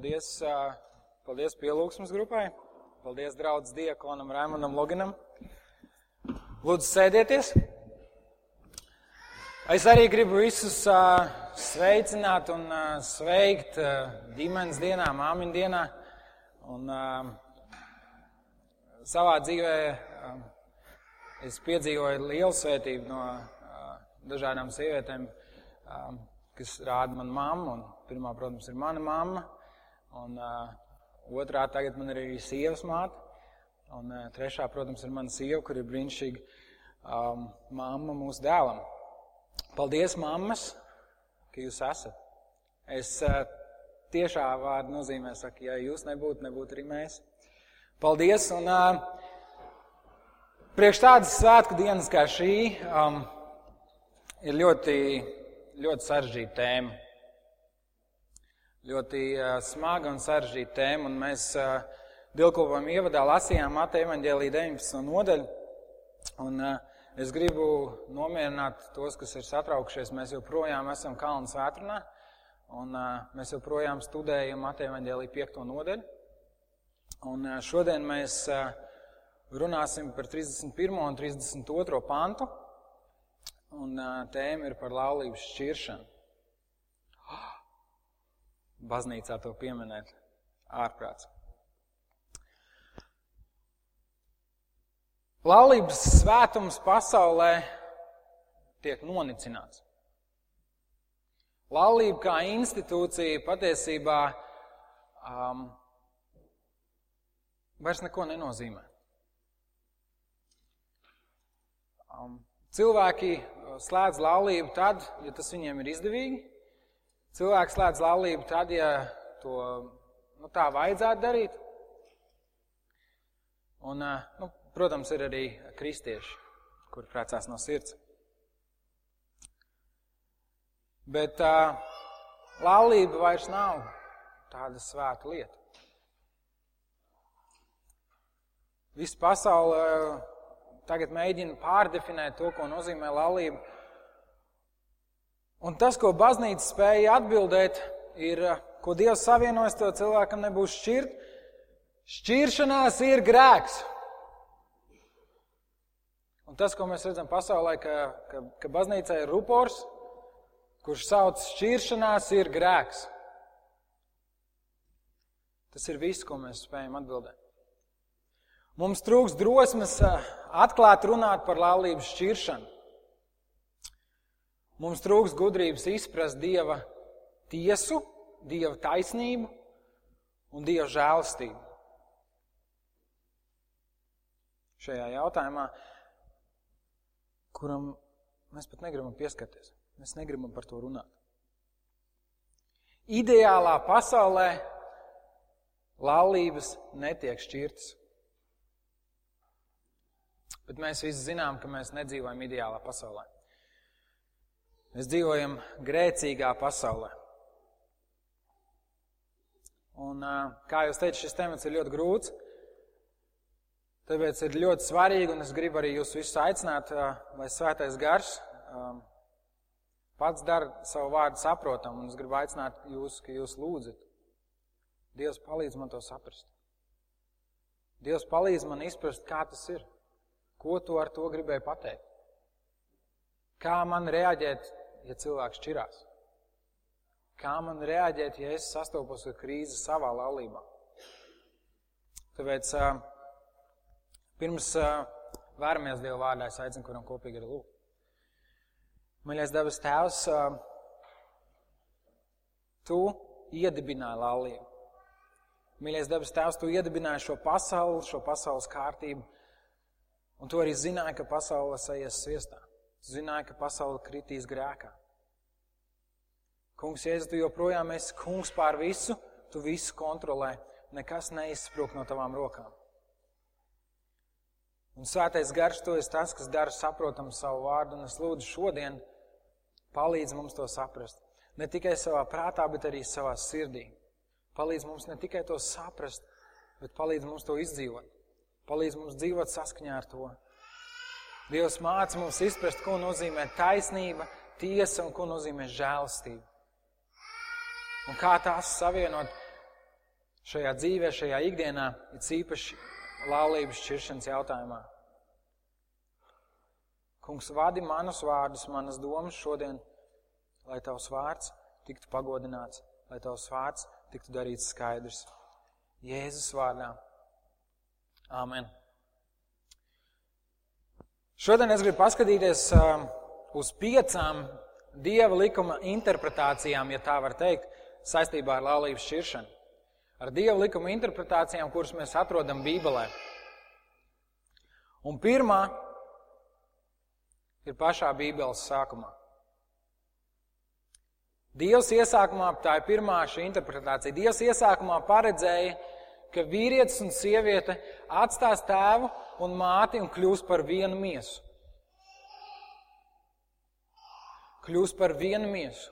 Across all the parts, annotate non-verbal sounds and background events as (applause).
paldies, paldies pielūgsmas grupai. Paldies draudz Diekonam Raimonam Loginam. Lūdzu, sēdieties. Es arī gribu visus sveicināt un sveikt ģimenes dienā, māmiņu dienā. Un savā dzīvē es piedzīvoju lielu svētību no dažādām sievietēm, kas rāda man mammu. Un pirmā, protams, ir mana mamma. Un uh, otrā tagad man ir arī sievas māte. Un uh, trešā, protams, ir mana sieva, kur ir brīnišķīga um, mamma mūsu dēlam. Paldies, mammas, ka jūs esat. Es uh, tiešā vārda nozīmē saku, ja jūs nebūtu, nebūtu arī mēs. Paldies! Un, uh, priekš tādas svētku dienas kā šī um, ir ļoti ļoti sarežģīta tēma. Ļoti uh, smaga un sarežģīta tēma, un mēs uh, dievkalpojumu ievadā lasījām Mateja evaņģēlī 19. nodaļu. Un, uh, es gribu nomierināt tos, kas ir satraukšies. Mēs joprojām esam Kalnu svētrunā, un uh, mēs joprojām studējam Mateja evaņģēlī 5. nodaļu. Un uh, šodien mēs uh, runāsim par 31. un 32. pantu un tēma ir par laulības šķiršanu. Baznīcā to pieminēt ārprāts. Laulības svētums pasaulē tiek nonicināts. Laulība kā institūcija patiesībā um, vairs neko nenozīmē. Um, cilvēki slēdz laulību tad, ja tas viņiem ir izdevīgi. Cilvēks slēdz laulību tad, ja to nu, tā vajadzētu darīt. Un, nu, protams, ir arī kristieši, kuri precās no sirds. Bet uh, laulība vairs nav tāda svēta lieta. Visa pasaule tagad mēģina pārdefinēt to, ko nozīmē laulība. Un tas, ko baznīca spēja atbildēt, ir, ko Dievs savienojas, to cilvēkam nebūs šķirt. Šķiršanās ir grēks. Un tas, ko mēs redzam pasaulē, ka, ka, ka baznīcā ir rupors, kurš sauc šķiršanās, ir grēks. Tas ir viss, ko mēs spējam atbildēt. Mums trūks drosmes atklāt runāt par laulības šķiršanu. Mums trūks gudrības izprast Dieva tiesu, Dieva taisnību un Dieva žēlastību. Šajā jautājumā, kuram mēs pat negribam pieskarties, mēs negribam par to runāt. Ideālā pasaulē laulības netiek šķirtas. Bet mēs visi zinām, ka mēs nedzīvojam ideālā pasaulē. Mēs dzīvojam grēcīgā pasaulē. Un, kā jūs teicat, šis temats ir ļoti grūts. Tāpēc ir ļoti svarīgi, un es gribu arī jūs visus aicināt, lai svētais gars pats dara savu vārdu saprotam, un es gribu aicināt jūs, ka jūs lūdzat. Dievs palīdz man to saprast. Dievs palīdz man izprast, kā tas ir. Ko tu ar to gribēji pateikt? Kā man reaģēt, ja cilvēks šķirās? Kā man reaģēt, ja es sastopos ar krīzi savā laulībā? Tāpēc pirms vēramies Dieva vārdā, es aicinu, kuram kopīgi ir lūgt. Maļais debes tēvs, tu iedibināji laulību. Mīļais debes tēvs, tu iedibināji šo pasauli, šo pasaules kārtību Un tu arī zināji, ka pasaule aizies sviestā. Tu zināji, ka pasaule kritīs grēkā. Kungs, Jēzus, tu joprojām esi kungs pār visu, tu visu kontrolē. Nekas neizsprūk no tavām rokām. Un svētais garš to ir tas, kas dara saprotamu savu vārdu, un es lūdzu šodien palīdz mums to saprast. Ne tikai savā prātā, bet arī savā sirdī. Palīdz mums ne tikai to saprast, bet palīdz mums to izdzīvot. Palīdz mums dzīvot saskaņā ar to. Dievs māca mums izprast, ko nozīmē taisnība, tiesa un ko nozīmē žēlastība. Un kā tās savienot šajā dzīvē, šajā ikdienā, ir īpaši laulības šķiršanas jautājumā. Kungs, vadi manus vārdus, manas domas šodien, lai tavs vārds tiktu pagodināts, lai tavs vārds tiktu darīts skaidrs. Jēzus vārdā. Āmen. Šodien es gribu paskatīties uh, uz piecām dieva likuma interpretācijām, ja tā var teikt, saistībā ar laulības šķiršanu. Ar dieva likuma interpretācijām, kuras mēs atrodam Bībelē. Un pirmā ir pašā Bībeles sākumā. Dievs iesākumā, tā ir pirmā šī interpretācija, Dievs iesākumā paredzēja, ka vīrietis un sieviete atstās tēvu un māti un kļūs par vienu miesu. Kļūs par vienu miesu.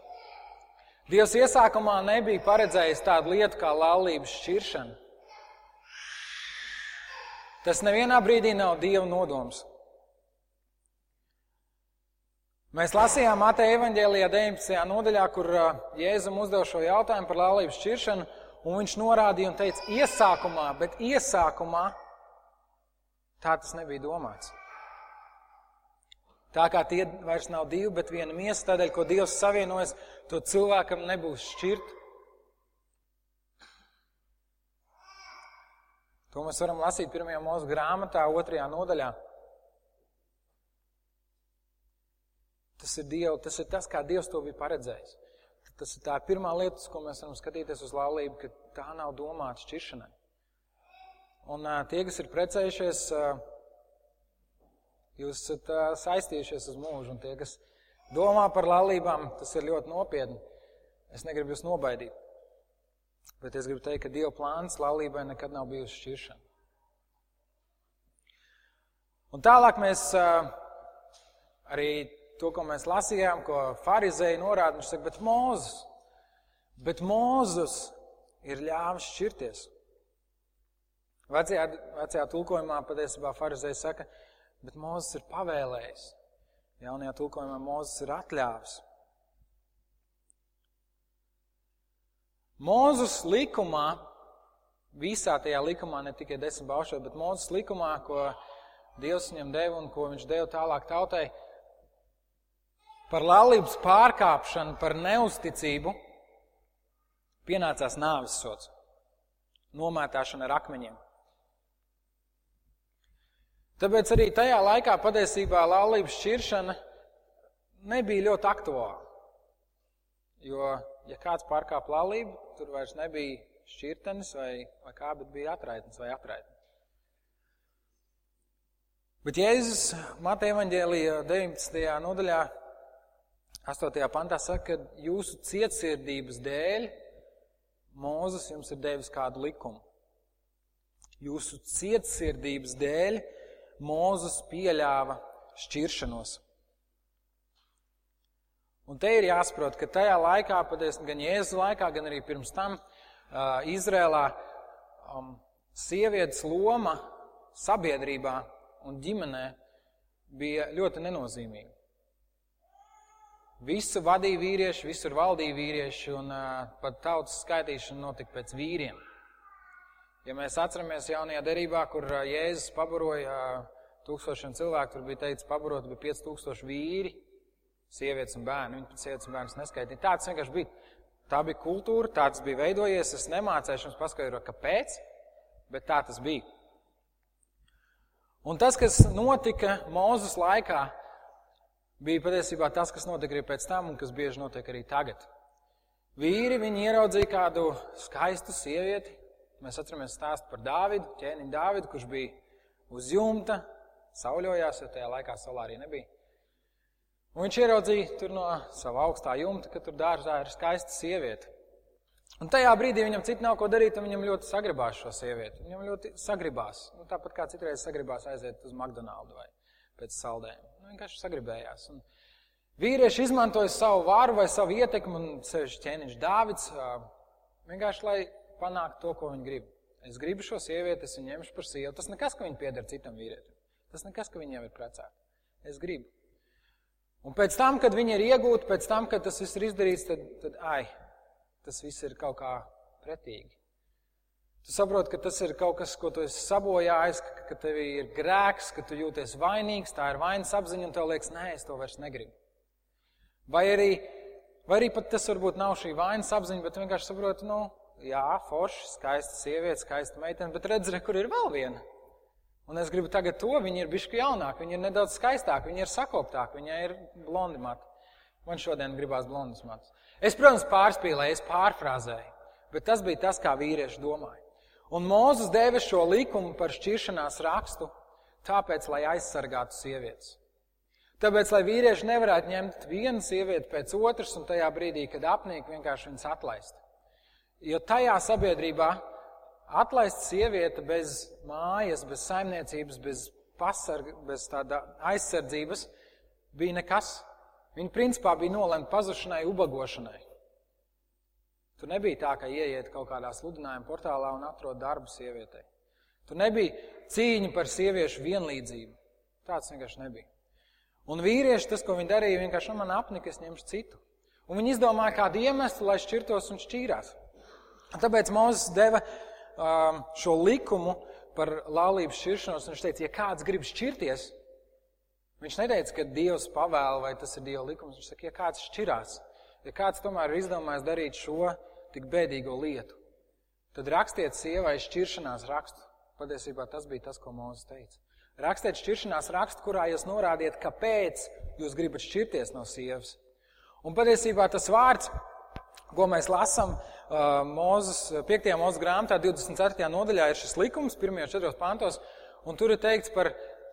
Dievs iesākumā nebija paredzējis tādu lietu kā laulības šķiršana. Tas nevienā brīdī nav Dieva nodoms. Mēs lasījām Mateja evaņģēlijā 19. nodaļā, kur Jēzum uzdev šo jautājumu par laulības šķiršanu, un viņš norādīja un teica, iesākumā, bet iesākumā tā tas nebija domāts. Tā kā tie vairs nav divi, bet viena miesa, tādēļ, ko Dievs savienojas, to cilvēkam nebūs šķirt. To mēs varam lasīt pirmajā mūsu grāmatā, otrajā nodaļā. Tas ir, Dievu, tas ir tas, kā Dievs to bija paredzējis. Tas ir tā pirmā lieta, ko mēs varam skatīties uz laulību, ka tā nav domāta šķiršanai. Un uh, tie, kas ir precējušies, uh, jūs esat uh, saistījušies uz mūžu, un tie, kas domā par laulībām, tas ir ļoti nopietni. Es negribu jūs nobaidīt. Bet es gribu teikt, ka Dieva plāns laulībai nekad nav bijusi šķiršana. Un tālāk mēs arī to, ko mēs lasījām, ko farizēji norāda, viņš saka, bet Mūzes, bet Mūzes ir ļāvis šķirties. Vecajā, vecajā tulkojumā patiesībā farizēji saka, bet Mūzes ir pavēlējis. Jaunajā tulkojumā Mūzes ir atļāvis. Mūzes likumā, visā tajā likumā, ne tikai desmit baušot, bet Mūzes likumā, ko Dievs viņam deva un ko viņš deva tālāk tautai, par laulības pārkāpšanu, par neusticību, pienācās nāves sots, nomētāšana ar akmeņiem. Tāpēc arī tajā laikā patiesībā laulības šķiršana nebija ļoti aktuāla. Jo, ja kāds pārkāpa laulību, tur vairs nebija šķirtenis vai, vai kā, bet bija atraitnis vai atraitnis. Bet Jēzus Mateja evaņģēlija 19. nodaļā 8. pantā saka, ka jūsu cietsirdības dēļ Mūzes jums ir devis kādu likumu. Jūsu cietsirdības dēļ Mūzes pieļāva šķiršanos. Un te ir jāsaprot, ka tajā laikā, patiesībā gan Jēzus laikā, gan arī pirms tam uh, Izrēlā um, sievietes loma sabiedrībā un ģimenē bija ļoti nenozīmīga. Visu vadīja vīrieši, visur valdīja vīrieši, un uh, pat tautas skaitīšana notika pēc vīriem. Ja mēs atceramies jaunajā derībā, kur uh, Jēzus pabaroja uh, tūkstošiem cilvēku, tur bija teicis, pabarot bija 5000 vīri, sievietes un bērni. Viņi pat sievietes un bērnus neskaitīja. Tāds vienkārši bija. Tā bija kultūra, tāds bija veidojies. Es nemācēšu jums paskaidrot, kāpēc, bet tā tas bija. Un tas, kas notika Mūzes laikā, bija patiesībā tas, kas notika arī pēc tam un kas bieži notiek arī tagad. Vīri ieraudzīja kādu skaistu sievieti. Mēs atceramies stāstu par Dāvidu, ķēniņu Dāvidu, kurš bija uz jumta, sauļojās, jo tajā laikā saulē arī nebija. Un viņš ieraudzīja tur no sava augstā jumta, ka tur dārzā ir skaista sieviete. Un tajā brīdī viņam citu nav ko darīt, un viņam ļoti sagribās šo sievieti. Viņam ļoti sagribās. Nu, tāpat kā citreiz sagribās aiziet uz McDonald's vai pēc saldējuma. Vienkārši sagribējās. Un vīrieši izmantoja savu vāru vai savu ietekmi, un sevišķi ķēniņš Dāvids, vienkārši lai panāktu to, ko viņi grib. Es gribu šo sievieti, es viņu ņemšu par sievu. Tas nekas, ka viņa pieder citam vīrietim. Tas nekas, ka jau ir precēta. Es gribu. Un pēc tam, kad viņi ir iegūti, pēc tam, kad tas viss ir izdarīts, tad, tad ai, tas viss ir kaut kā pretīgi. Tu saproti, ka tas ir kaut kas, ko tu esi sabojājis, ka, ka tev ir grēks, ka tu jūties vainīgs, tā ir vainas apziņa, un tev liekas, nē, es to vairs negribu. Vai arī, vai arī pat tas varbūt nav šī vainas apziņa, bet vienkārši saproti, nu, jā, forši, skaista sieviete, skaista meitene, bet redz, re, kur ir vēl viena. Un es gribu tagad to, viņa ir bišķi jaunāka, viņa ir nedaudz skaistāka, viņa ir sakoptāka, viņa ir blondi mata. Man šodien gribās blondas matus. Es, protams, pārspīlēju, es pārfrāzēju, bet tas bija tas, kā vīrieši domāja. Un Mūzes deva šo likumu par šķiršanās rakstu, tāpēc, lai aizsargātu sievietes. Tāpēc, lai vīrieši nevarētu ņemt vienu sievieti pēc otras un tajā brīdī, kad apnīk, vienkārši viņas atlaist. Jo tajā sabiedrībā atlaist sieviete bez mājas, bez saimniecības, bez pasarga, bez tāda aizsardzības bija nekas. Viņa principā bija nolemta pazušanai, ubagošanai. Tur nebija tā, ka ieiet kaut kādā sludinājuma portālā un atrod darbu sievietei. Tur nebija cīņa par sieviešu vienlīdzību. Tāds vienkārši nebija. Un vīrieši tas, ko viņi darīja, vienkārši man apnika, es ņemšu citu. Un viņi izdomāja kādu iemeslu, lai šķirtos un šķīrās. Tāpēc Mozus deva um, šo likumu par laulības šķiršanos. Viņš teica, ja kāds grib šķirties, Viņš neteica, ka Dievs pavēla vai tas ir Dieva likums. Viņš saka, ja kāds šķirās, ja kāds tomēr ir izdomājis darīt šo tik bēdīgo lietu, tad rakstiet sievai šķiršanās rakstu. Patiesībā tas bija tas, ko Mūzes teica. Rakstiet šķiršanās rakstu, kurā jūs norādiet, kāpēc jūs gribat šķirties no sievas. Un patiesībā tas vārds, ko mēs lasām uh, Mūzes, 5. mūzes grāmatā, 24. nodaļā, ir šis likums, pirmajos četros pantos, un tur ir teikts par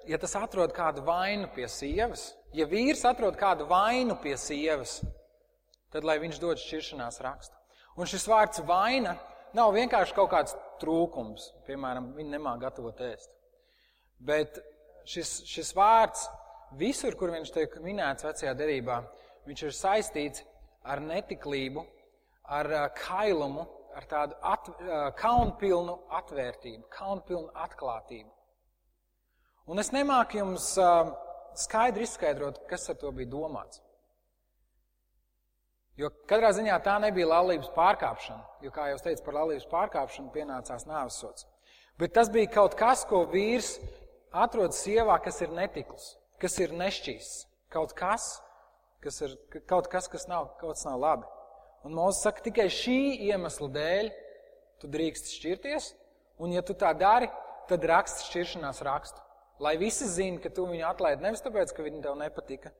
ja tas atrod kādu vainu pie sievas, ja vīrs atrod kādu vainu pie sievas, tad lai viņš dod šķiršanās rakstu. Un šis vārds vaina nav vienkārši kaut kāds trūkums, piemēram, viņi nemā gatavot ēst. Bet šis, šis vārds visur, kur viņš tiek minēts vecajā derībā, viņš ir saistīts ar netiklību, ar kailumu, ar tādu at, kaunpilnu atvērtību, kaunpilnu atklātību. Un es nemāku jums skaidri izskaidrot, kas ar to bija domāts. Jo katrā ziņā tā nebija laulības pārkāpšana, jo, kā jau teicu, par laulības pārkāpšanu pienācās nāvesots. Bet tas bija kaut kas, ko vīrs atrod sievā, kas ir netikls, kas ir nešķīsts. Kaut kas, kas ir kaut kas, kas nav, kaut kas nav labi. Un Mozus saka, tikai šī iemesla dēļ tu drīkst šķirties, un ja tu tā dari, tad raksts šķiršanās rakstu. Lai visi zina, ka tu viņu atlaidi nevis tāpēc, ka viņa tev nepatika,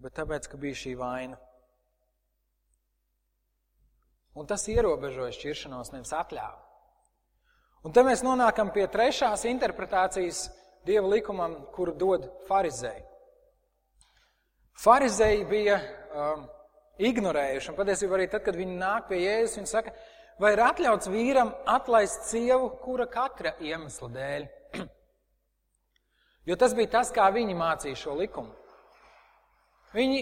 bet tāpēc, ka bija šī vaina. Un tas ierobežoja šķiršanos, nevis atļāva. Un te mēs nonākam pie trešās interpretācijas Dieva likumam, kuru dod farizēji. Farizēji bija um, ignorējuši, un patiesībā arī tad, kad viņi nāk pie Jēzus, viņi saka, vai ir atļauts vīram atlaist sievu, kura katra iemesla dēļ? (clears throat) Jo tas bija tas, kā viņi mācīja šo likumu. Viņi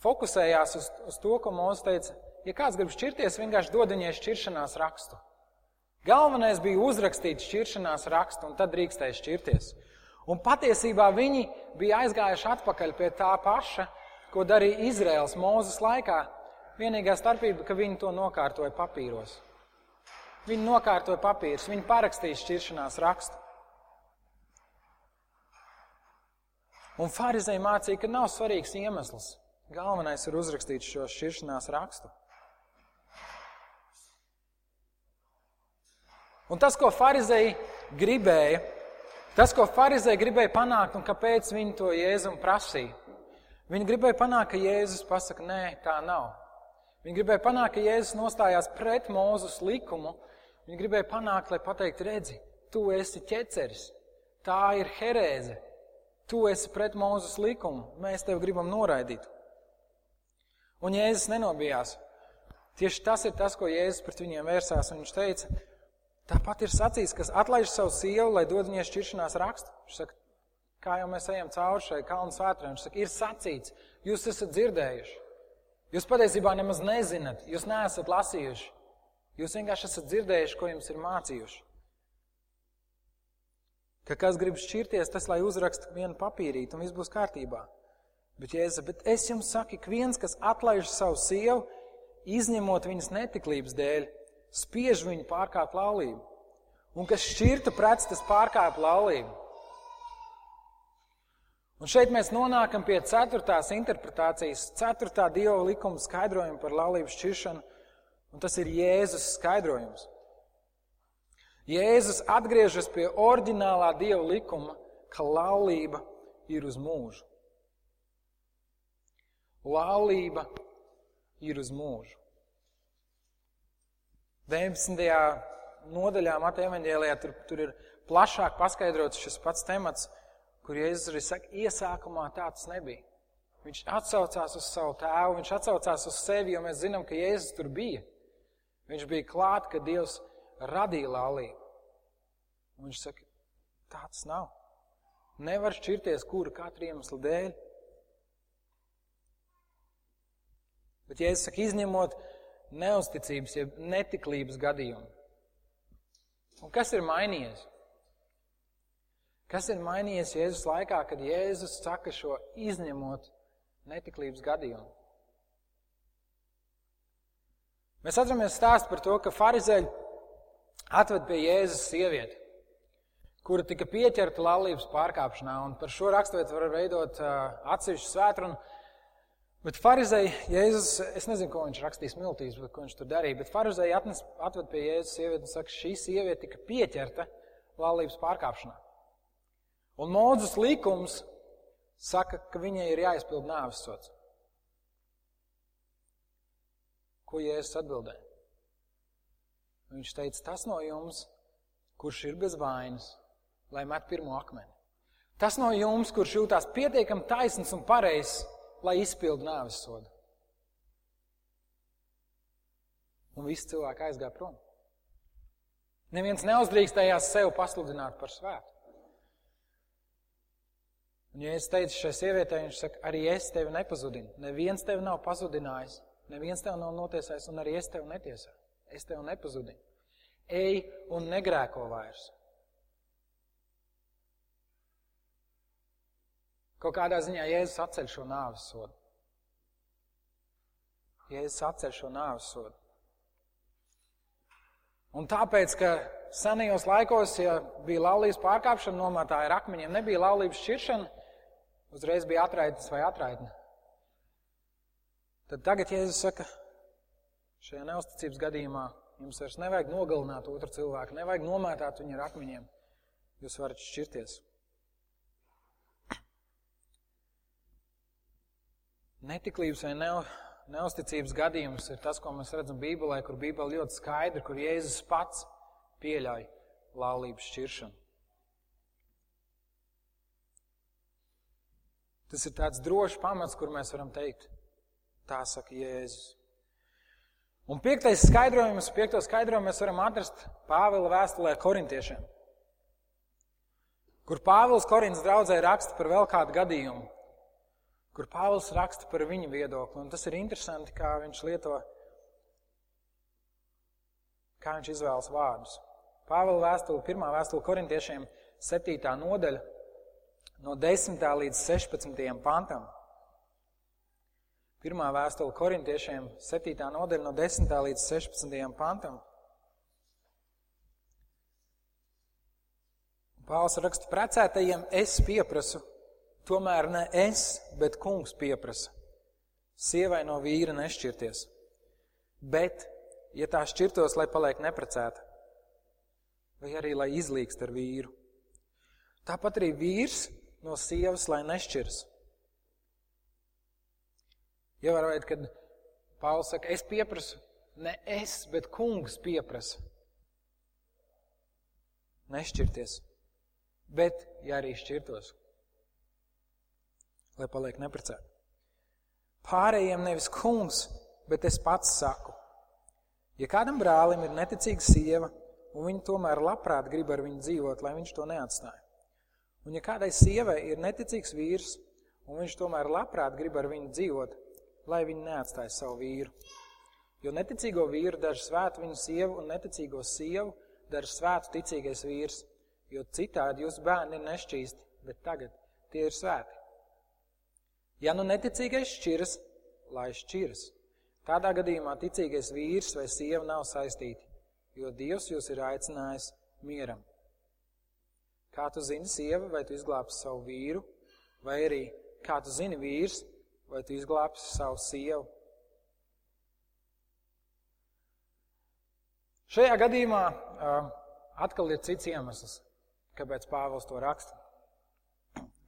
fokusējās uz, uz to, ko Mozus teica, ja kāds grib šķirties, vienkārši dod viņai šķiršanās rakstu. Galvenais bija uzrakstīt šķiršanās rakstu, un tad drīkstēja šķirties. Un patiesībā viņi bija aizgājuši atpakaļ pie tā paša, ko darīja Izraels Mūzes laikā. Vienīgā starpība, ka viņi to nokārtoja papīros. Viņi nokārtoja papīrus, viņi parakstīja šķiršanās rakstu. Un Pharizēji mācīja, ka nav svarīgs iemesls. Galvenais ir uzrakstīt šo šķiršanās rakstu. Un tas, ko Pharizēji gribēja, tas, ko Pharizēji gribēja panākt un kāpēc viņi to Jēzum prasīja, viņi gribēja panākt, ka Jēzus pasaka, nē, tā nav. Viņi gribēja panākt, ka Jēzus nostājās pret Mūzus likumu. Viņi gribēja panākt, lai pateikt, redzi, tu esi ķeceris, tā ir herēze, Tu esi pret Mūzes likumu, mēs tevi gribam noraidīt. Un Jēzus nenobijās. Tieši tas ir tas, ko Jēzus pret viņiem vērsās, un viņš teica, tāpat ir sacīts, kas atlaiž savu sievu, lai dod viņai šķiršanās rakstu. Viņš saka, kā jau mēs ejam cauri šai kalnu svētrē, viņš saka, ir sacīts, jūs esat dzirdējuši. Jūs patiesībā nemaz nezināt, jūs neesat lasījuši. Jūs vienkārši esat dzirdējuši, ko jums ir mācījuši. Ka kas grib šķirties, tas lai uzraksta vienu papīrīti un viss būs kārtībā. Bet, Jēzus, bet es jums saku, ka viens, kas atlaiž savu sievu, izņemot viņas netiklības dēļ, spiež viņu pārkāpt laulību. Un kas šķirtu prets, tas pārkāp laulību. Un šeit mēs nonākam pie ceturtās interpretācijas, ceturtā dieva likuma skaidrojuma par laulību šķiršanu, un tas ir Jēzus skaidrojums. Jēzus atgriežas pie oriģinālā dieva likuma, ka laulība ir uz mūžu. Laulība ir uz mūžu. 19. nodaļā Mateja evaņģēlijā tur, tur ir plašāk paskaidrots šis pats temats, kur Jēzus arī saka, iesākumā tāds nebija. Viņš atsaucās uz savu tēvu, viņš atsaucās uz sevi, jo mēs zinām, ka Jēzus tur bija. Viņš bija klāt, kad Dievs radīja laulību. Un viņš saka, tāds nav. Nevar šķirties kura katra iemesla dēļ. Bet, ja es saku, izņemot neusticības, jeb netiklības gadījumu, un kas ir mainījies? Kas ir mainījies Jēzus laikā, kad Jēzus saka šo izņemot netiklības gadījumu? Mēs atceramies stāstu par to, ka farizēļi atved pie Jēzus sievieti, kura tika pieķerta laulības pārkāpšanā, un par šo raksturvietu var veidot uh, atsevišķu svētrunu. Bet farizēji, Jēzus, es nezinu, ko viņš rakstīs miltīs, bet ko viņš tur darīja, bet atnes, atved pie Jēzus sievieti un saka, šī sieviete tika pieķerta laulības pārkāpšanā. Un Mūzes likums saka, ka viņai ir jāizpild nāves sots. Ko Jēzus atbildēja? Viņš teica, tas no jums, kurš ir bez vainas, lai met pirmo akmeni. Tas no jums, kurš jūtās pietiekami taisns un pareizs, lai izpildu nāves sodu. Un visi cilvēki aizgāja prom. Neviens neuzdrīkstējās sev pasludināt par svētu. Un, ja es teicu šai sievietei, viņš saka, arī es tevi nepazudinu. Neviens tevi nav pazudinājis, neviens tevi nav notiesājis, un arī es tevi netiesāju. Es tevi nepazudinu. Ej un negrēko vairs. Kaut kādā ziņā Jēzus atceļ šo nāves sodu. Jēzus atceļ šo nāves sodu. Un tāpēc, ka senajos laikos, ja bija laulības pārkāpšana, nomētāja ar akmeņiem, nebija laulības šķiršana, uzreiz bija atraitnes vai atraitne. Tad tagad Jēzus saka, šajā neusticības gadījumā jums vairs nevajag nogalināt otru cilvēku, nevajag nomētāt viņu ar akmeņiem. Jūs varat šķirties. Netiklības vai ne, neusticības gadījums ir tas, ko mēs redzam Bībelē, kur Bībele ļoti skaidri, kur Jēzus pats pieļauj laulības šķiršanu. Tas ir tāds drošs pamats, kur mēs varam teikt, tā saka Jēzus. Un piektais skaidrojums, piekto skaidrojumu mēs varam atrast Pāvila vēstulē korintiešiem, kur Pāvils Korintas draudzē raksta par vēl kādu gadījumu, kur Pāvils raksta par viņa viedokli. Un tas ir interesanti, kā viņš lieto, kā viņš izvēlas vārdus. Pāvila vēstule, pirmā vēstule korintiešiem, 7. nodaļa, no 10. līdz 16. pantam. Pirmā vēstule korintiešiem, 7. nodaļa, no 10. līdz 16. pantam. Pāvils raksta, precētajiem es pieprasu Tomēr ne es, bet kungs pieprasa. Sievai no vīra nešķirties. Bet, ja tā šķirtos, lai paliek neprecēta, vai arī lai izlīgst ar vīru. Tāpat arī vīrs no sievas, lai nešķirs. Ievērojot, kad Pāvils saka, es pieprasu, ne es, bet kungs pieprasa. Nešķirties. Bet, ja arī šķirtos, lai paliek neprecēti. Pārējiem nevis kungs, bet es pats saku. Ja kādam brālim ir neticīga sieva, un viņa tomēr labprāt grib ar viņu dzīvot, lai viņš to neatstāja. Un ja kādai sievai ir neticīgs vīrs, un viņš tomēr labprāt grib ar viņu dzīvot, lai viņa neatstāja savu vīru. Jo neticīgo vīru dara svētu viņu sievu, un neticīgo sievu dara svētu ticīgais vīrs, jo citādi jūsu bērni ir nešķīsti, bet tagad tie ir svēti. Ja nu neticīgais šķiras, lai šķiras. Tādā gadījumā ticīgais vīrs vai sieva nav saistīti, jo Dievs jūs ir aicinājis mieram. Kā tu zini, sieva, vai tu izglābsi savu vīru, vai arī kā tu zini, vīrs, vai tu izglābsi savu sievu? Šajā gadījumā uh, atkal ir cits iemesls, kāpēc Pāvils to raksta.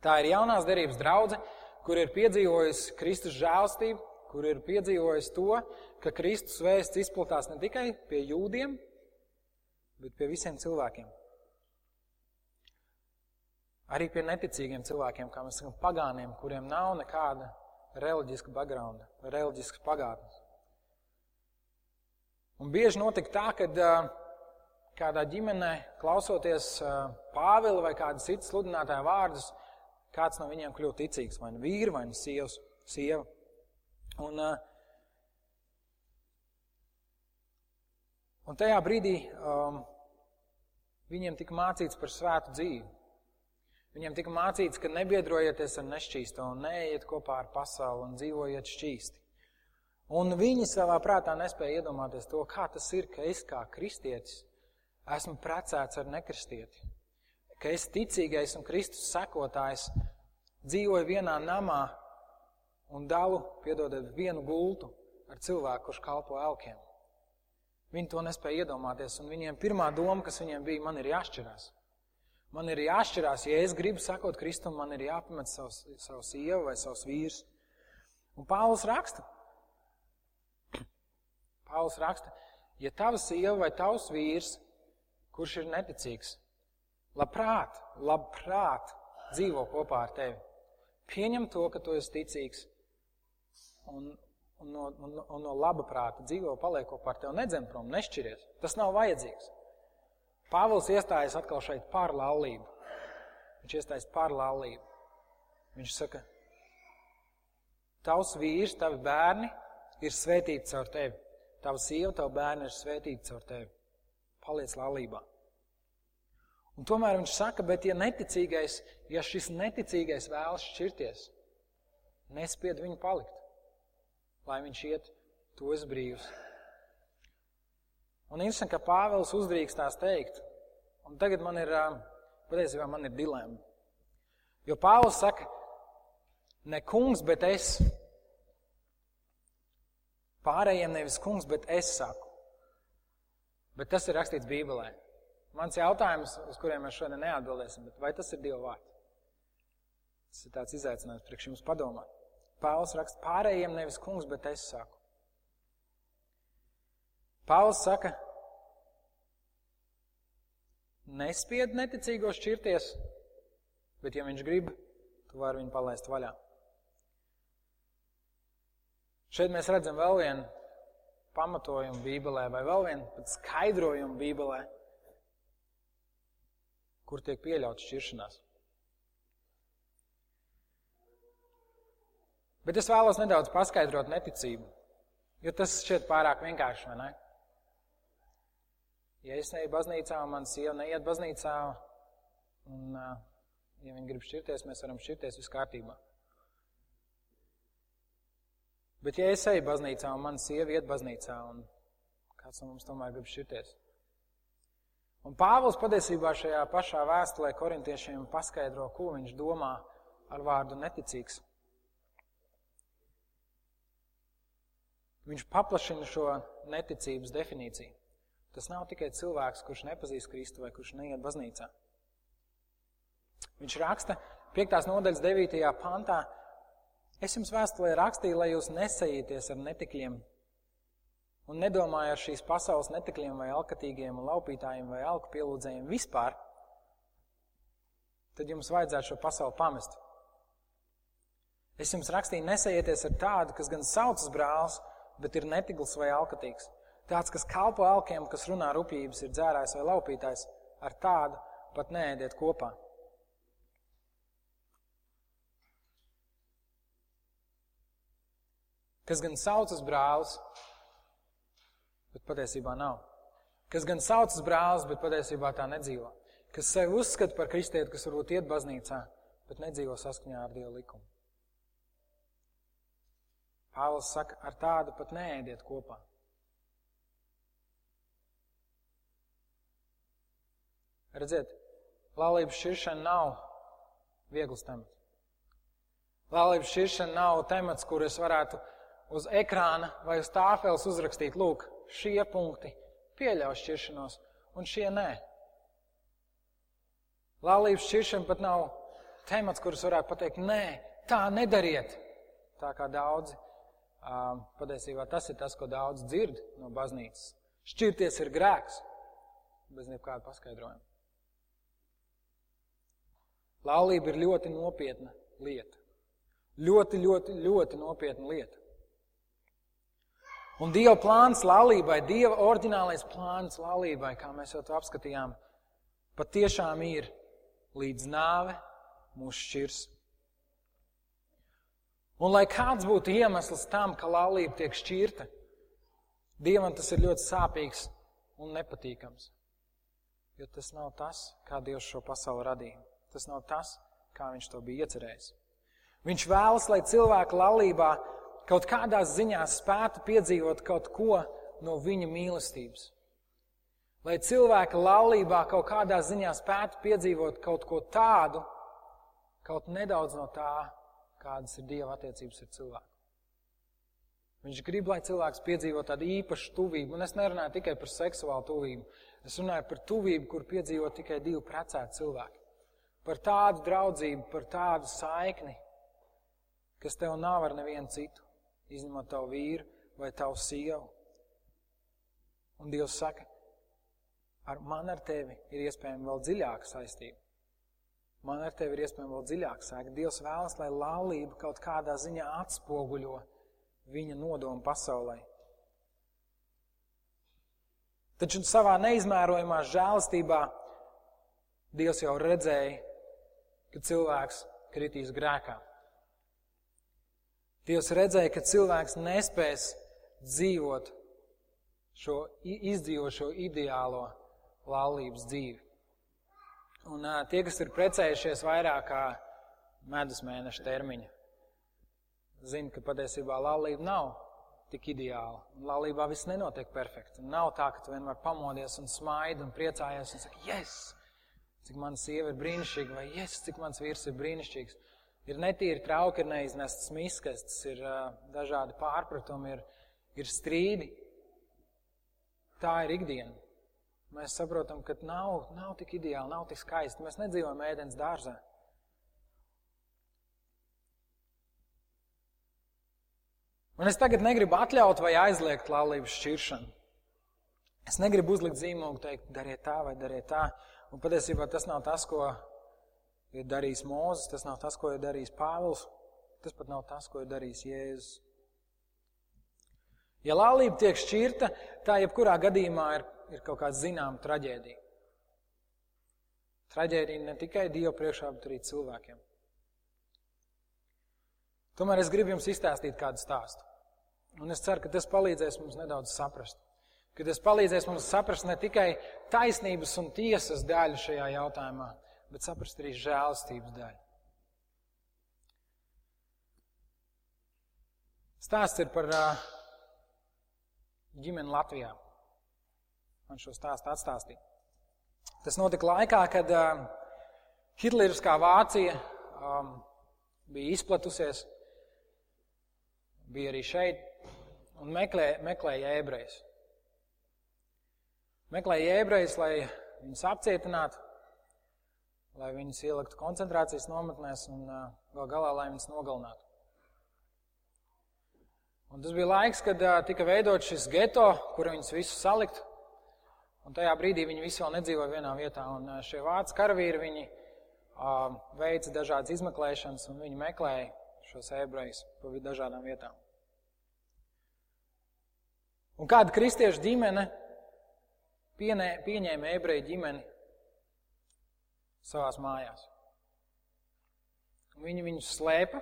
Tā ir jaunās derības draudze, kur ir piedzīvojusi Kristus žēlstību, kur ir piedzīvojusi to, ka Kristus vēsts izplatās ne tikai pie jūdiem, bet pie visiem cilvēkiem. Arī pie neticīgiem cilvēkiem, kā mēs sakām, pagāniem, kuriem nav nekāda reliģiska backgrounda, reliģiskas pagātnes. Un bieži notika tā, ka kādā ģimenē, klausoties Pāvila vai kāda cita sludinātāja vārdus, kāds no viņiem kļūst ticīgs, vai nu vīri, vai nu sievas, sieva. Un, un tajā brīdī um, viņiem tika mācīts par svētu dzīvi. Viņiem tika mācīts, ka nebiedrojieties ar nešķīsto un neiet kopā ar pasauli un dzīvojiet šķīsti. Un viņi savā prātā nespēja iedomāties to, kā tas ir, ka es kā kristietis esmu precēts ar nekristieti. Ka es ticīgais un Kristus sekotājs dzīvoju vienā namā un dalu, piedodiet, vienu gultu ar cilvēku, kurš kalpo elkiem. Viņi to nespēja iedomāties, un viņiem pirmā doma, kas viņiem bija, man ir jāšķirās. Man ir jāšķirās, ja es gribu sakot Kristum, man ir jāpamet savs, savs sieva vai savs vīrs. Un Pāvils raksta. (clears throat) Pāvils raksta, ja tava sieva vai tavs vīrs, kurš ir neticīgs, labprāt, labprāt dzīvo kopā ar tevi. Pieņem to, ka tu esi ticīgs un, un, no, un, un no laba prāta dzīvo, paliek kopā ar tevi, nedzem prom, nešķiries. Tas nav vajadzīgs. Pāvils iestājas atkal šeit par laulību. Viņš iestājas par laulību. Viņš saka, tavs vīrs, tavi bērni ir svētīti caur tevi. Tava sieva, tava bērni ir svētīti caur tevi. Paliec laulībā. Un tomēr viņš saka, bet ja neticīgais, ja šis neticīgais vēlas šķirties, nespied viņu palikt, lai viņš iet, to es brīvs. Un interesanti, ka Pāvils uzdrīkstās teikt, un tagad man ir, patiesībā man ir dilemma. Jo Pāvils saka, ne kungs, bet es. Pārējiem nevis kungs, bet es saku. Bet tas ir rakstīts Bībelē. Mans jautājums, uz kuriem mēs šodien neatbildēsim, vai tas ir Dieva vārds? Tas ir tāds izaicinājums priekš jums padomāt. Pāvils raksta, pārējiem nevis kungs, bet es saku. Pāvils saka, nespied neticīgo šķirties, bet ja viņš grib, tu vari viņu palaist vaļā. Šeit mēs redzam vēl vienu pamatojumu Bībelē, vai vēl vienu skaidrojumu Bībelē, kur tiek pieļauts šķiršanās. Bet es vēlos nedaudz paskaidrot neticību, jo tas šķiet pārāk vienkārši, vai ne? Ja es neju baznīcā, un mana sieva neiet baznīcā, un, ja viņi grib šķirties, mēs varam šķirties viss kārtībā. Bet ja es eju baznīcā, un mana sieva iet baznīcā, un kāds no mums tomēr grib šķirties. Un Pāvils patiesībā šajā pašā vēstulē korintiešiem paskaidro, ko viņš domā ar vārdu neticīgs. Viņš paplašina šo neticības definīciju. Tas nav tikai cilvēks, kurš nepazīst Kristu vai kurš neiet baznīcā. Viņš raksta 5. nodaļas 9. pantā, es jums vēstulē rakstīju, lai jūs nesajieties ar netikļiem un nedomāju ar šīs pasaules netikļiem vai alkatīgiem un laupītājiem vai alku pielūdzējiem vispār, tad jums vajadzētu šo pasauli pamest. Es jums rakstīju, nesajieties ar tādu, kas gan saucas brālis, bet ir netikls vai alkatīgs. Tāds, kas kalpo alkiem, kas runā rupjības, ir dzērājs vai laupītājs, ar tādu pat neēdiet kopā. Kas gan saucas brālis, bet patiesībā nav. Kas gan saucas brālis, bet patiesībā tā nedzīvo. Kas sevi uzskata par kristieti, kas varbūt iet baznīcā, bet nedzīvo saskaņā ar Dieva likumu. Pāvils saka, ar tādu pat neēdiet kopā. Redziet, laulības šķiršana nav viegls temats. Laulības šķiršana nav temats, kur es varētu uz ekrāna vai uz tāfeles uzrakstīt, lūk, šie punkti pieļauj šķiršanos, un šie nē. Laulības šķiršana pat nav temats, kurus varētu pateikt, nē, tā nedariet. Tā kā daudzi, patiesībā tas ir tas, ko daudz dzird no baznīcas. Šķirties ir grēks, bez nekāda paskaidrojuma. Laulība ir ļoti nopietna lieta. Ļoti, ļoti, ļoti nopietna lieta. Un Dieva plāns laulībai, Dieva oriģinālais plāns laulībai, kā mēs jau to apskatījām, patiešām ir līdz nāve mūs šķirs. Un lai kāds būtu iemesls tam, ka laulība tiek šķirta, Dievam tas ir ļoti sāpīgs un nepatīkams. Jo tas nav tas, kā Dievs šo pasauli radīja. Tas nav tas, kā Viņš to bija iecerējis. Viņš vēlas, lai cilvēki laulībā kaut kādā ziņā spētu piedzīvot kaut ko no viņa mīlestības. Lai cilvēki laulībā kaut kādā ziņā spētu piedzīvot kaut ko tādu, kaut nedaudz no tā, kādas ir Dieva attiecības ar cilvēku. Viņš grib, lai cilvēks piedzīvo tādu īpašu tuvību, un es nerunāju tikai par seksuālu tuvību. Es runāju par tuvību, kur piedzīvo tikai divi precēti cilvēki. Par tādu draudzību, par tādu saikni, kas tev nav ar nevienu citu, izņemot tavu vīru vai tavu sievu. Un Dievs saka, ar man ar tevi ir iespējama vēl dziļāka saistība. Man ar tevi ir iespējama vēl dziļāka saikne. Dievs vēlas, lai laulība kaut kādā ziņā atspoguļo viņa nodomu pasaulē. Taču savā neizmērojamā žēlastībā Dievs jau redzēja, ka cilvēks kritīs grēkā. Dievs redzēja, ka cilvēks nespēs dzīvot šo, izdzīvot šo ideālo laulības dzīvi. Un uh, tie, kas ir precējušies vairāk kā medus mēneša termiņa, zina, ka patiesībā laulība nav tik ideāla. Laulībā viss nenotiek perfekti. Un nav tā, ka tu vienmēr pamodies un smaidi un priecājies un saki, yes, cik mana sieva ir brīnišķīga, vai yes, cik mans vīrs ir brīnišķīgs. Ir netīri trauki, ir neiznestas miskastes, ir uh, dažādi pārpratumi, ir, ir strīdi. Tā ir ikdiena. Mēs saprotam, ka nav, nav tik ideāli, nav tik skaisti. Mēs nedzīvojam ēdienas dārzā. Un es tagad negribu atļaut vai aizliegt laulības šķiršanu. Es negribu uzlikt zīmogu, teikt, dariet tā vai dariet tā. Un patiesībā tas nav tas, ko ir darījis Mūzes, tas nav tas, ko ir darījis Pāvils, tas pat nav tas, ko ir darījis Jēzus. Ja laulība tiek šķirta, tā jebkurā gadījumā ir, ir kaut kāda zināma traģēdija. Traģēdija ne tikai Dieva priekšā, bet arī cilvēkiem. Tomēr es gribu jums izstāstīt kādu stāstu. Un es ceru, ka tas palīdzēs mums nedaudz saprast. Ka tas palīdzēs mums saprast ne tikai taisnības un tiesas daļu šajā jautājumā, bet saprast arī žēlstības daļu. Stāsts ir par uh, ģimeni Latvijā. Man šo stāstu atstāstīja. Tas notika laikā, kad uh, Hitleriskā Vācija um, bija izplatusies bija arī šeit un meklē, meklēja ebrejus. Meklēja ebrejus, lai viņus apcietinātu, lai viņus ieliktu koncentrācijas nometnēs un gal galā, lai viņus nogalinātu. Un tas bija laiks, kad tika veidot šis geto, kur viņus visus salikt. Un tajā brīdī viņi visi vēl nedzīvoja vienā vietā. Un šie vācu karavīri, viņi veica dažādas izmeklēšanas un viņi meklēja šos ebrejus pa dažādām vietām. Un kāda kristiešu ģimene pieņēma ebreju ģimeni savās mājās. Viņi viņus slēpa.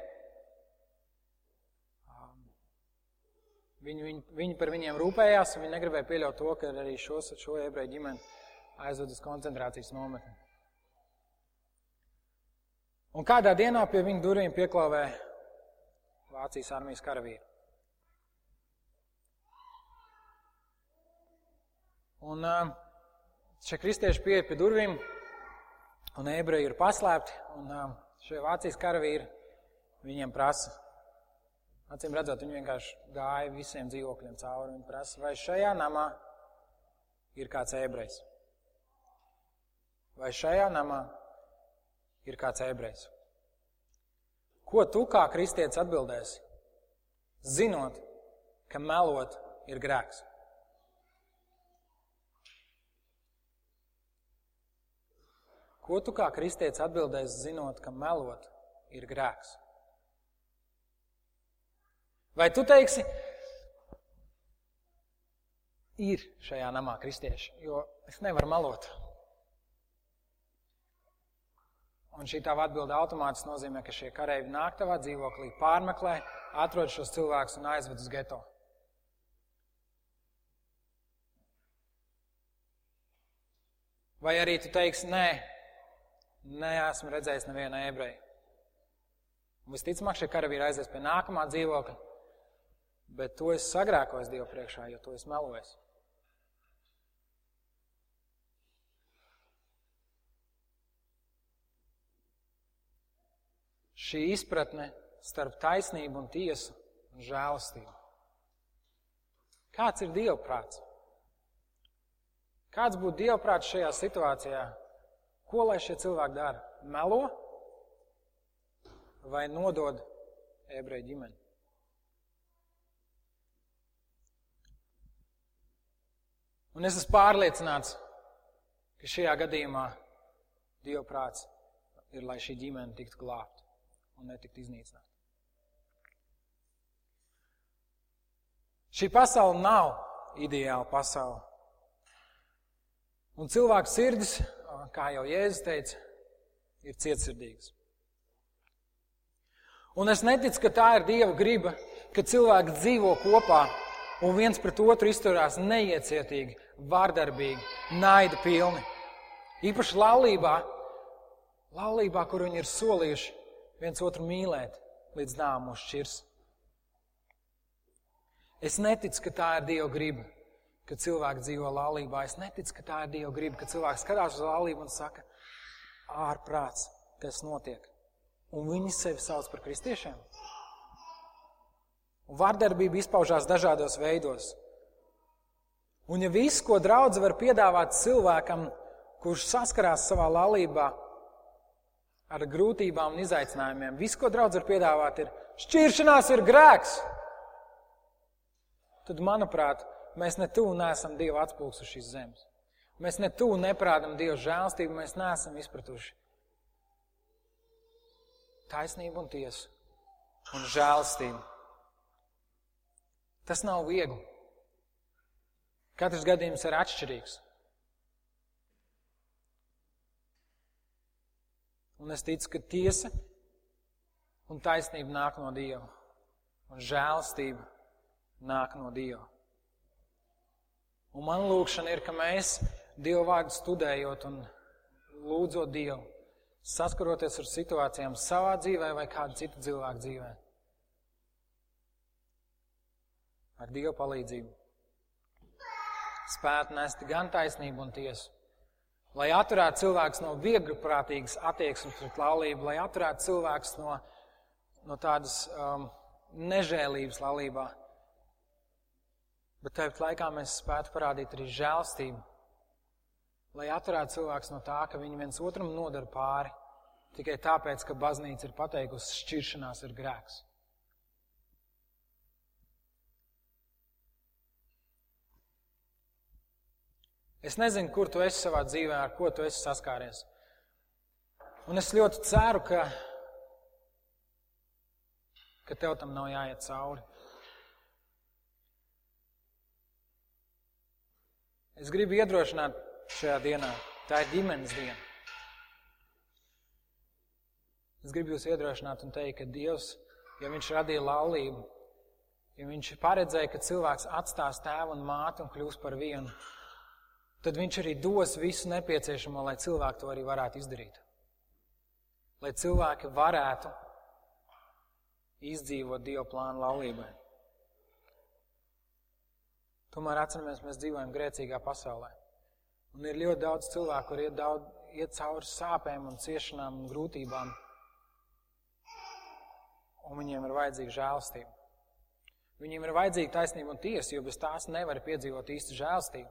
Viņi, viņi, viņi par viņiem rūpējās, un viņi negribēja pieļaut to, ka arī šos, šo ebreju ģimeni aizved uz koncentrācijas nometni. Un kādā dienā pie viņu durvīm pieklāvē Vācijas armijas karavīri. Un šie kristieši pieeja pie durvīm, un ebreji ir paslēpti, un um, šie Vācijas karavīri viņiem prasa. Acīm redzot, viņi vienkārši gāja visiem dzīvokļiem cauri. Viņi prasa, vai šajā namā ir kāds ebrejs? Vai šajā namā ir kāds ebrejs? Ko tu kā kristietis atbildēsi, zinot, ka melot ir grēks? Ko tu kā kristietis atbildēsi, zinot, ka melot ir grēks? Vai tu teiksi, ir šajā namā kristieši, jo es nevaru melot? Un šī tava atbilde automātiski nozīmē, ka šie kareivi nāk tavā dzīvoklī, pārmeklē, atrod šos cilvēkus un aizved uz geto. Vai arī tu teiksi, nē, neesmu redzējis nevienu ebreju. Un visticamāk, šie karavīri aizies pie nākamā dzīvokļa, bet to es sagrēkojos Dievu priekšā, jo to es melojos. Šī izpratne starp taisnību un tiesu un žēlastību. Kāds ir Dieva prāts? Kāds būtu Dieva prāts šajā situācijā, Ko lai šie cilvēki dara? Melo vai nodod ebreju ģimeni? Un es esmu pārliecināts, ka šajā gadījumā Dieva prāts ir, lai šī ģimene tiktu glābta un netiktu iznīcināta. Šī pasaule nav ideāla pasaule. Un cilvēku sirdis kā jau Jēzus teica, ir cietsirdīgs. Un es neticu, ka tā ir Dieva griba, ka cilvēki dzīvo kopā un viens pret otru izturās neiecietīgi, vārdarbīgi, naida pilni. Īpaši laulībā, laulībā, kur viņi ir solījuši viens otru mīlēt, līdz nāmu šķirs. Es neticu, ka tā ir Dieva griba kad cilvēki dzīvo laulībā. Es neticu, ka tā ir Dieva griba, ka cilvēks skatās uz laulību un saka, ārprāts, kas notiek. Un viņi sevi sauc par kristiešiem. Un vārdarbība izpaužās dažādos veidos. Un ja viss, ko draudz var piedāvāt cilvēkam, kurš saskarās savā laulībā ar grūtībām un izaicinājumiem, viss, ko draudz var piedāvāt, ir šķiršanās ir grēks, tad, manuprāt, mēs ne tuvu neesam Dieva atspūgs uz zemes. Mēs ne tuvu neprādam Dieva žēlstību, mēs neesam izpratuši taisnību un tiesu un žēlstību. Tas nav viegli. Katrs gadījums ir atšķirīgs. Un es ticu, ka tiesa un taisnība nāk no Dieva, un žēlstība nāk no Dieva. Un man lūkšana ir, ka mēs Dievu vārdu studējot un lūdzot Dievu, saskaroties ar situācijām savā dzīvē vai kādu citu cilvēku dzīvē, ar Dievu palīdzību, spētu nest gan taisnību un tiesu, lai atturētu cilvēks no viegliprātīgas attieksmes pret laulību, lai atturētu cilvēks no, no tādas um, nežēlības laulībā bet tāpat laikā mēs spētu parādīt arī žēlstību, lai atturētu cilvēks no tā, ka viņi viens otram nodara pāri, tikai tāpēc, ka baznīca ir pateikusi, šķiršanās ir grēks. Es nezinu, kur tu esi savā dzīvē, ar ko tu esi saskāries. Un es ļoti ceru, ka, ka tev tam nav jāiet cauri. Es gribu iedrošināt šajā dienā. Tā ir ģimenes diena. Es gribu jūs iedrošināt un teikt, ka Dievs, ja Viņš radīja laulību, ja Viņš paredzēja, ka cilvēks atstās tēvu un māti un kļūs par vienu, tad Viņš arī dos visu nepieciešamo, lai cilvēki to arī varētu izdarīt. Lai cilvēki varētu izdzīvot Dieva plānu laulībai. Tomēr atceramies, mēs dzīvojam grēcīgā pasaulē. Un ir ļoti daudz cilvēku, kur iet, daudz, iet cauri sāpēm un ciešanām un grūtībām. Un viņiem ir vajadzīga žēlstība. Viņiem ir vajadzīga taisnība un tiesa, jo bez tās nevar piedzīvot īstu žēlstību.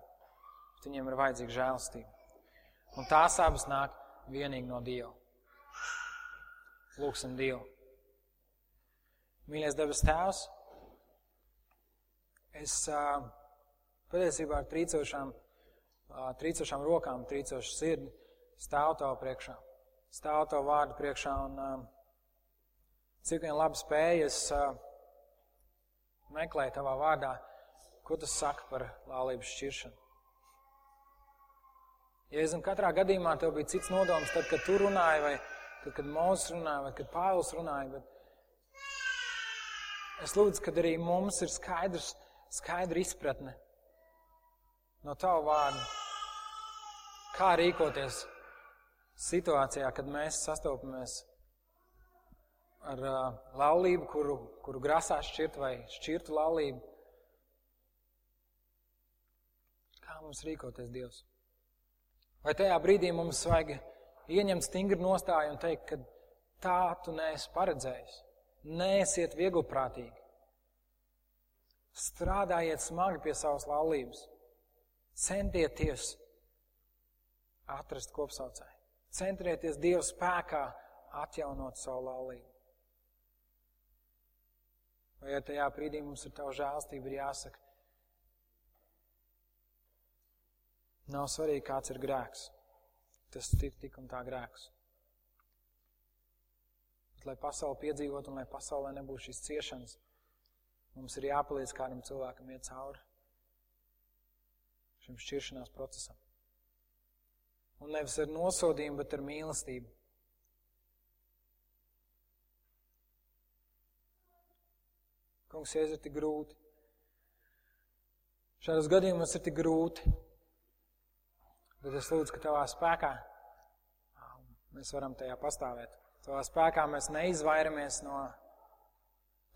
Viņiem ir vajadzīga žēlstība. Un tās abas nāk vienīgi no Dieva. Lūksim Dievu. Mīļais debes Tēvs, es uh, patiesībā ar trīcošām, trīcošām rokām, trīcošu sirdi stāvu Tavu priekšā, stāvu Tavu vārdu priekšā un cik vien labi uh, meklēju Tavā vārdā, ko tas saka par laulības šķiršanu. Es zinu, katrā gadījumā tev bija cits nodoms, tad, kad tu runāji, vai tad, kad Mūzes runāja, vai kad Pāvils runāja, bet es lūdzu, kad arī mums ir skaidrs, skaidra izpratne no Tava vārda, kā rīkoties situācijā, kad mēs sastopamies ar uh, laulību, kuru, kuru grasās šķirt vai šķirtu laulību. Kā mums rīkoties, Dievs? Vai tajā brīdī mums vajag ieņemt stingru nostāju un teikt, ka tā tu neesi paredzējis? Neesiet vieglprātīgi. Strādājiet smagi pie savas laulības. Centieties atrast kopsaucēju. Centrieties Dieva spēkā atjaunot savu laulību. Vai ja tajā brīdī mums ir tava žēlstība, ir jāsaka, Nav svarīgi, kāds ir grēks. Tas ir tik un tā grēks. Bet, lai pasauli piedzīvot un lai pasaulē nebūtu šīs ciešanas, mums ir jāpalīdz kādam cilvēkam iet cauri šim šķiršanās procesam. Un nevis ar nosodījumu, bet ar mīlestību. Kungs, Jēzus ir tik grūti. Šādos gadījumos ir tik grūti. Bet es lūdzu, ka tavā spēkā mēs varam tajā pastāvēt. Tavā spēkā mēs neizvairamies no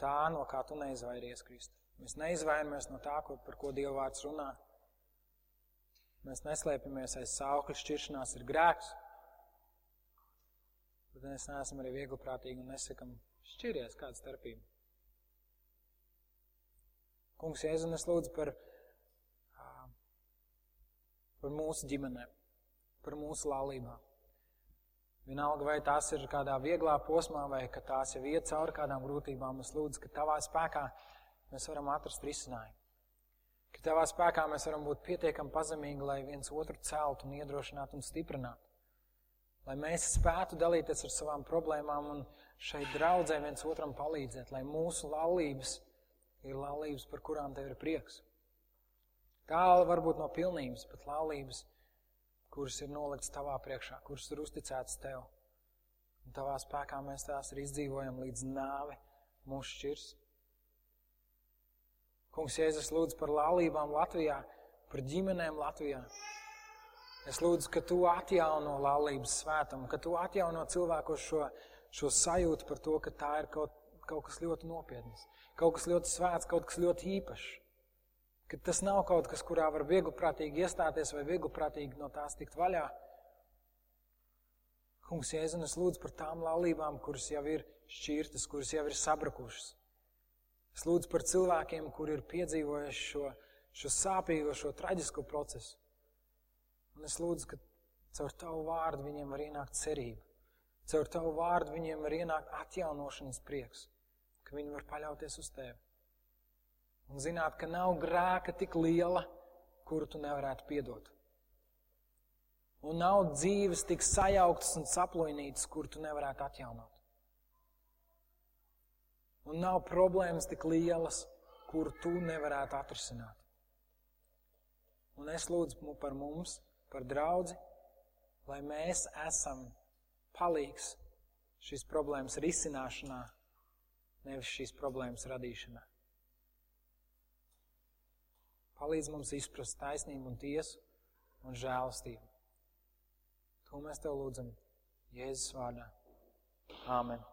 tā, no kā tu neizvairies, Kristu. Mēs neizvairamies no tā, par ko Dieva vārds runā. Mēs neslēpjamies aiz saukļa šķiršanās ir grēks. Bet mēs neesam arī viegliprātīgi un nesakam šķiries kāda starpība. Kungs, Jēzu, es lūdzu par par mūsu ģimenēm, par mūsu laulībām. Vienalga, vai tās ir kādā vieglā posmā, vai ka tās jau iet cauri kādām grūtībām, es lūdzu, ka tavā spēkā mēs varam atrast risinājumu. Ka tavā spēkā mēs varam būt pietiekami pazemīgi, lai viens otru celtu un iedrošinātu un stiprinātu. Lai mēs spētu dalīties ar savām problēmām un šeit draudzē viens otram palīdzēt, lai mūsu laulības ir laulības, par kurām tev ir prieks. Tālu varbūt no pilnības, bet laulības, kuras ir nolikts tavā priekšā, kuras ir uzticētas tev. Un tavā spēkā mēs tās arī izdzīvojam līdz nāve mūsu šķirs. Kungs, Jēzus lūdzu par laulībām Latvijā, par ģimenēm Latvijā. Es lūdzu, ka tu atjauno laulības svētumu, ka tu atjauno cilvēku šo, šo sajūtu par to, ka tā ir kaut, kaut kas ļoti nopietns, kaut kas ļoti svēts, kaut kas ļoti īpašs. Ka tas nav kaut kas, kurā var viegliprātīgi iestāties vai viegliprātīgi no tās tikt vaļā. Kungs, Jēzus, lūdzu par tām laulībām, kuras jau ir šķirtas, kuras jau ir sabrukušas. Es lūdzu par cilvēkiem, kuri ir piedzīvojuši šo, šo sāpīgo, šo traģisko procesu. Un es lūdzu, ka caur tavu vārdu viņiem var ienākt cerība. Caur tavu vārdu viņiem var ienākt atjaunošanas prieks, ka viņi var paļauties uz tevi. Un zināt, ka nav grēka tik liela, kuru tu nevarētu piedot. Un nav dzīves tik sajauktas un saplojnītas, kuru tu nevarētu atjaunot. Un nav problēmas tik lielas, kuru tu nevarētu atrisināt. Un es lūdzu par mums, par draudzi, lai mēs esam palīgs šīs problēmas risināšanā, nevis šīs problēmas radīšanā. Palīdz mums izprast taisnību un tiesu un žēlastību. To mēs tev lūdzam Jēzus vārdā. Āmen.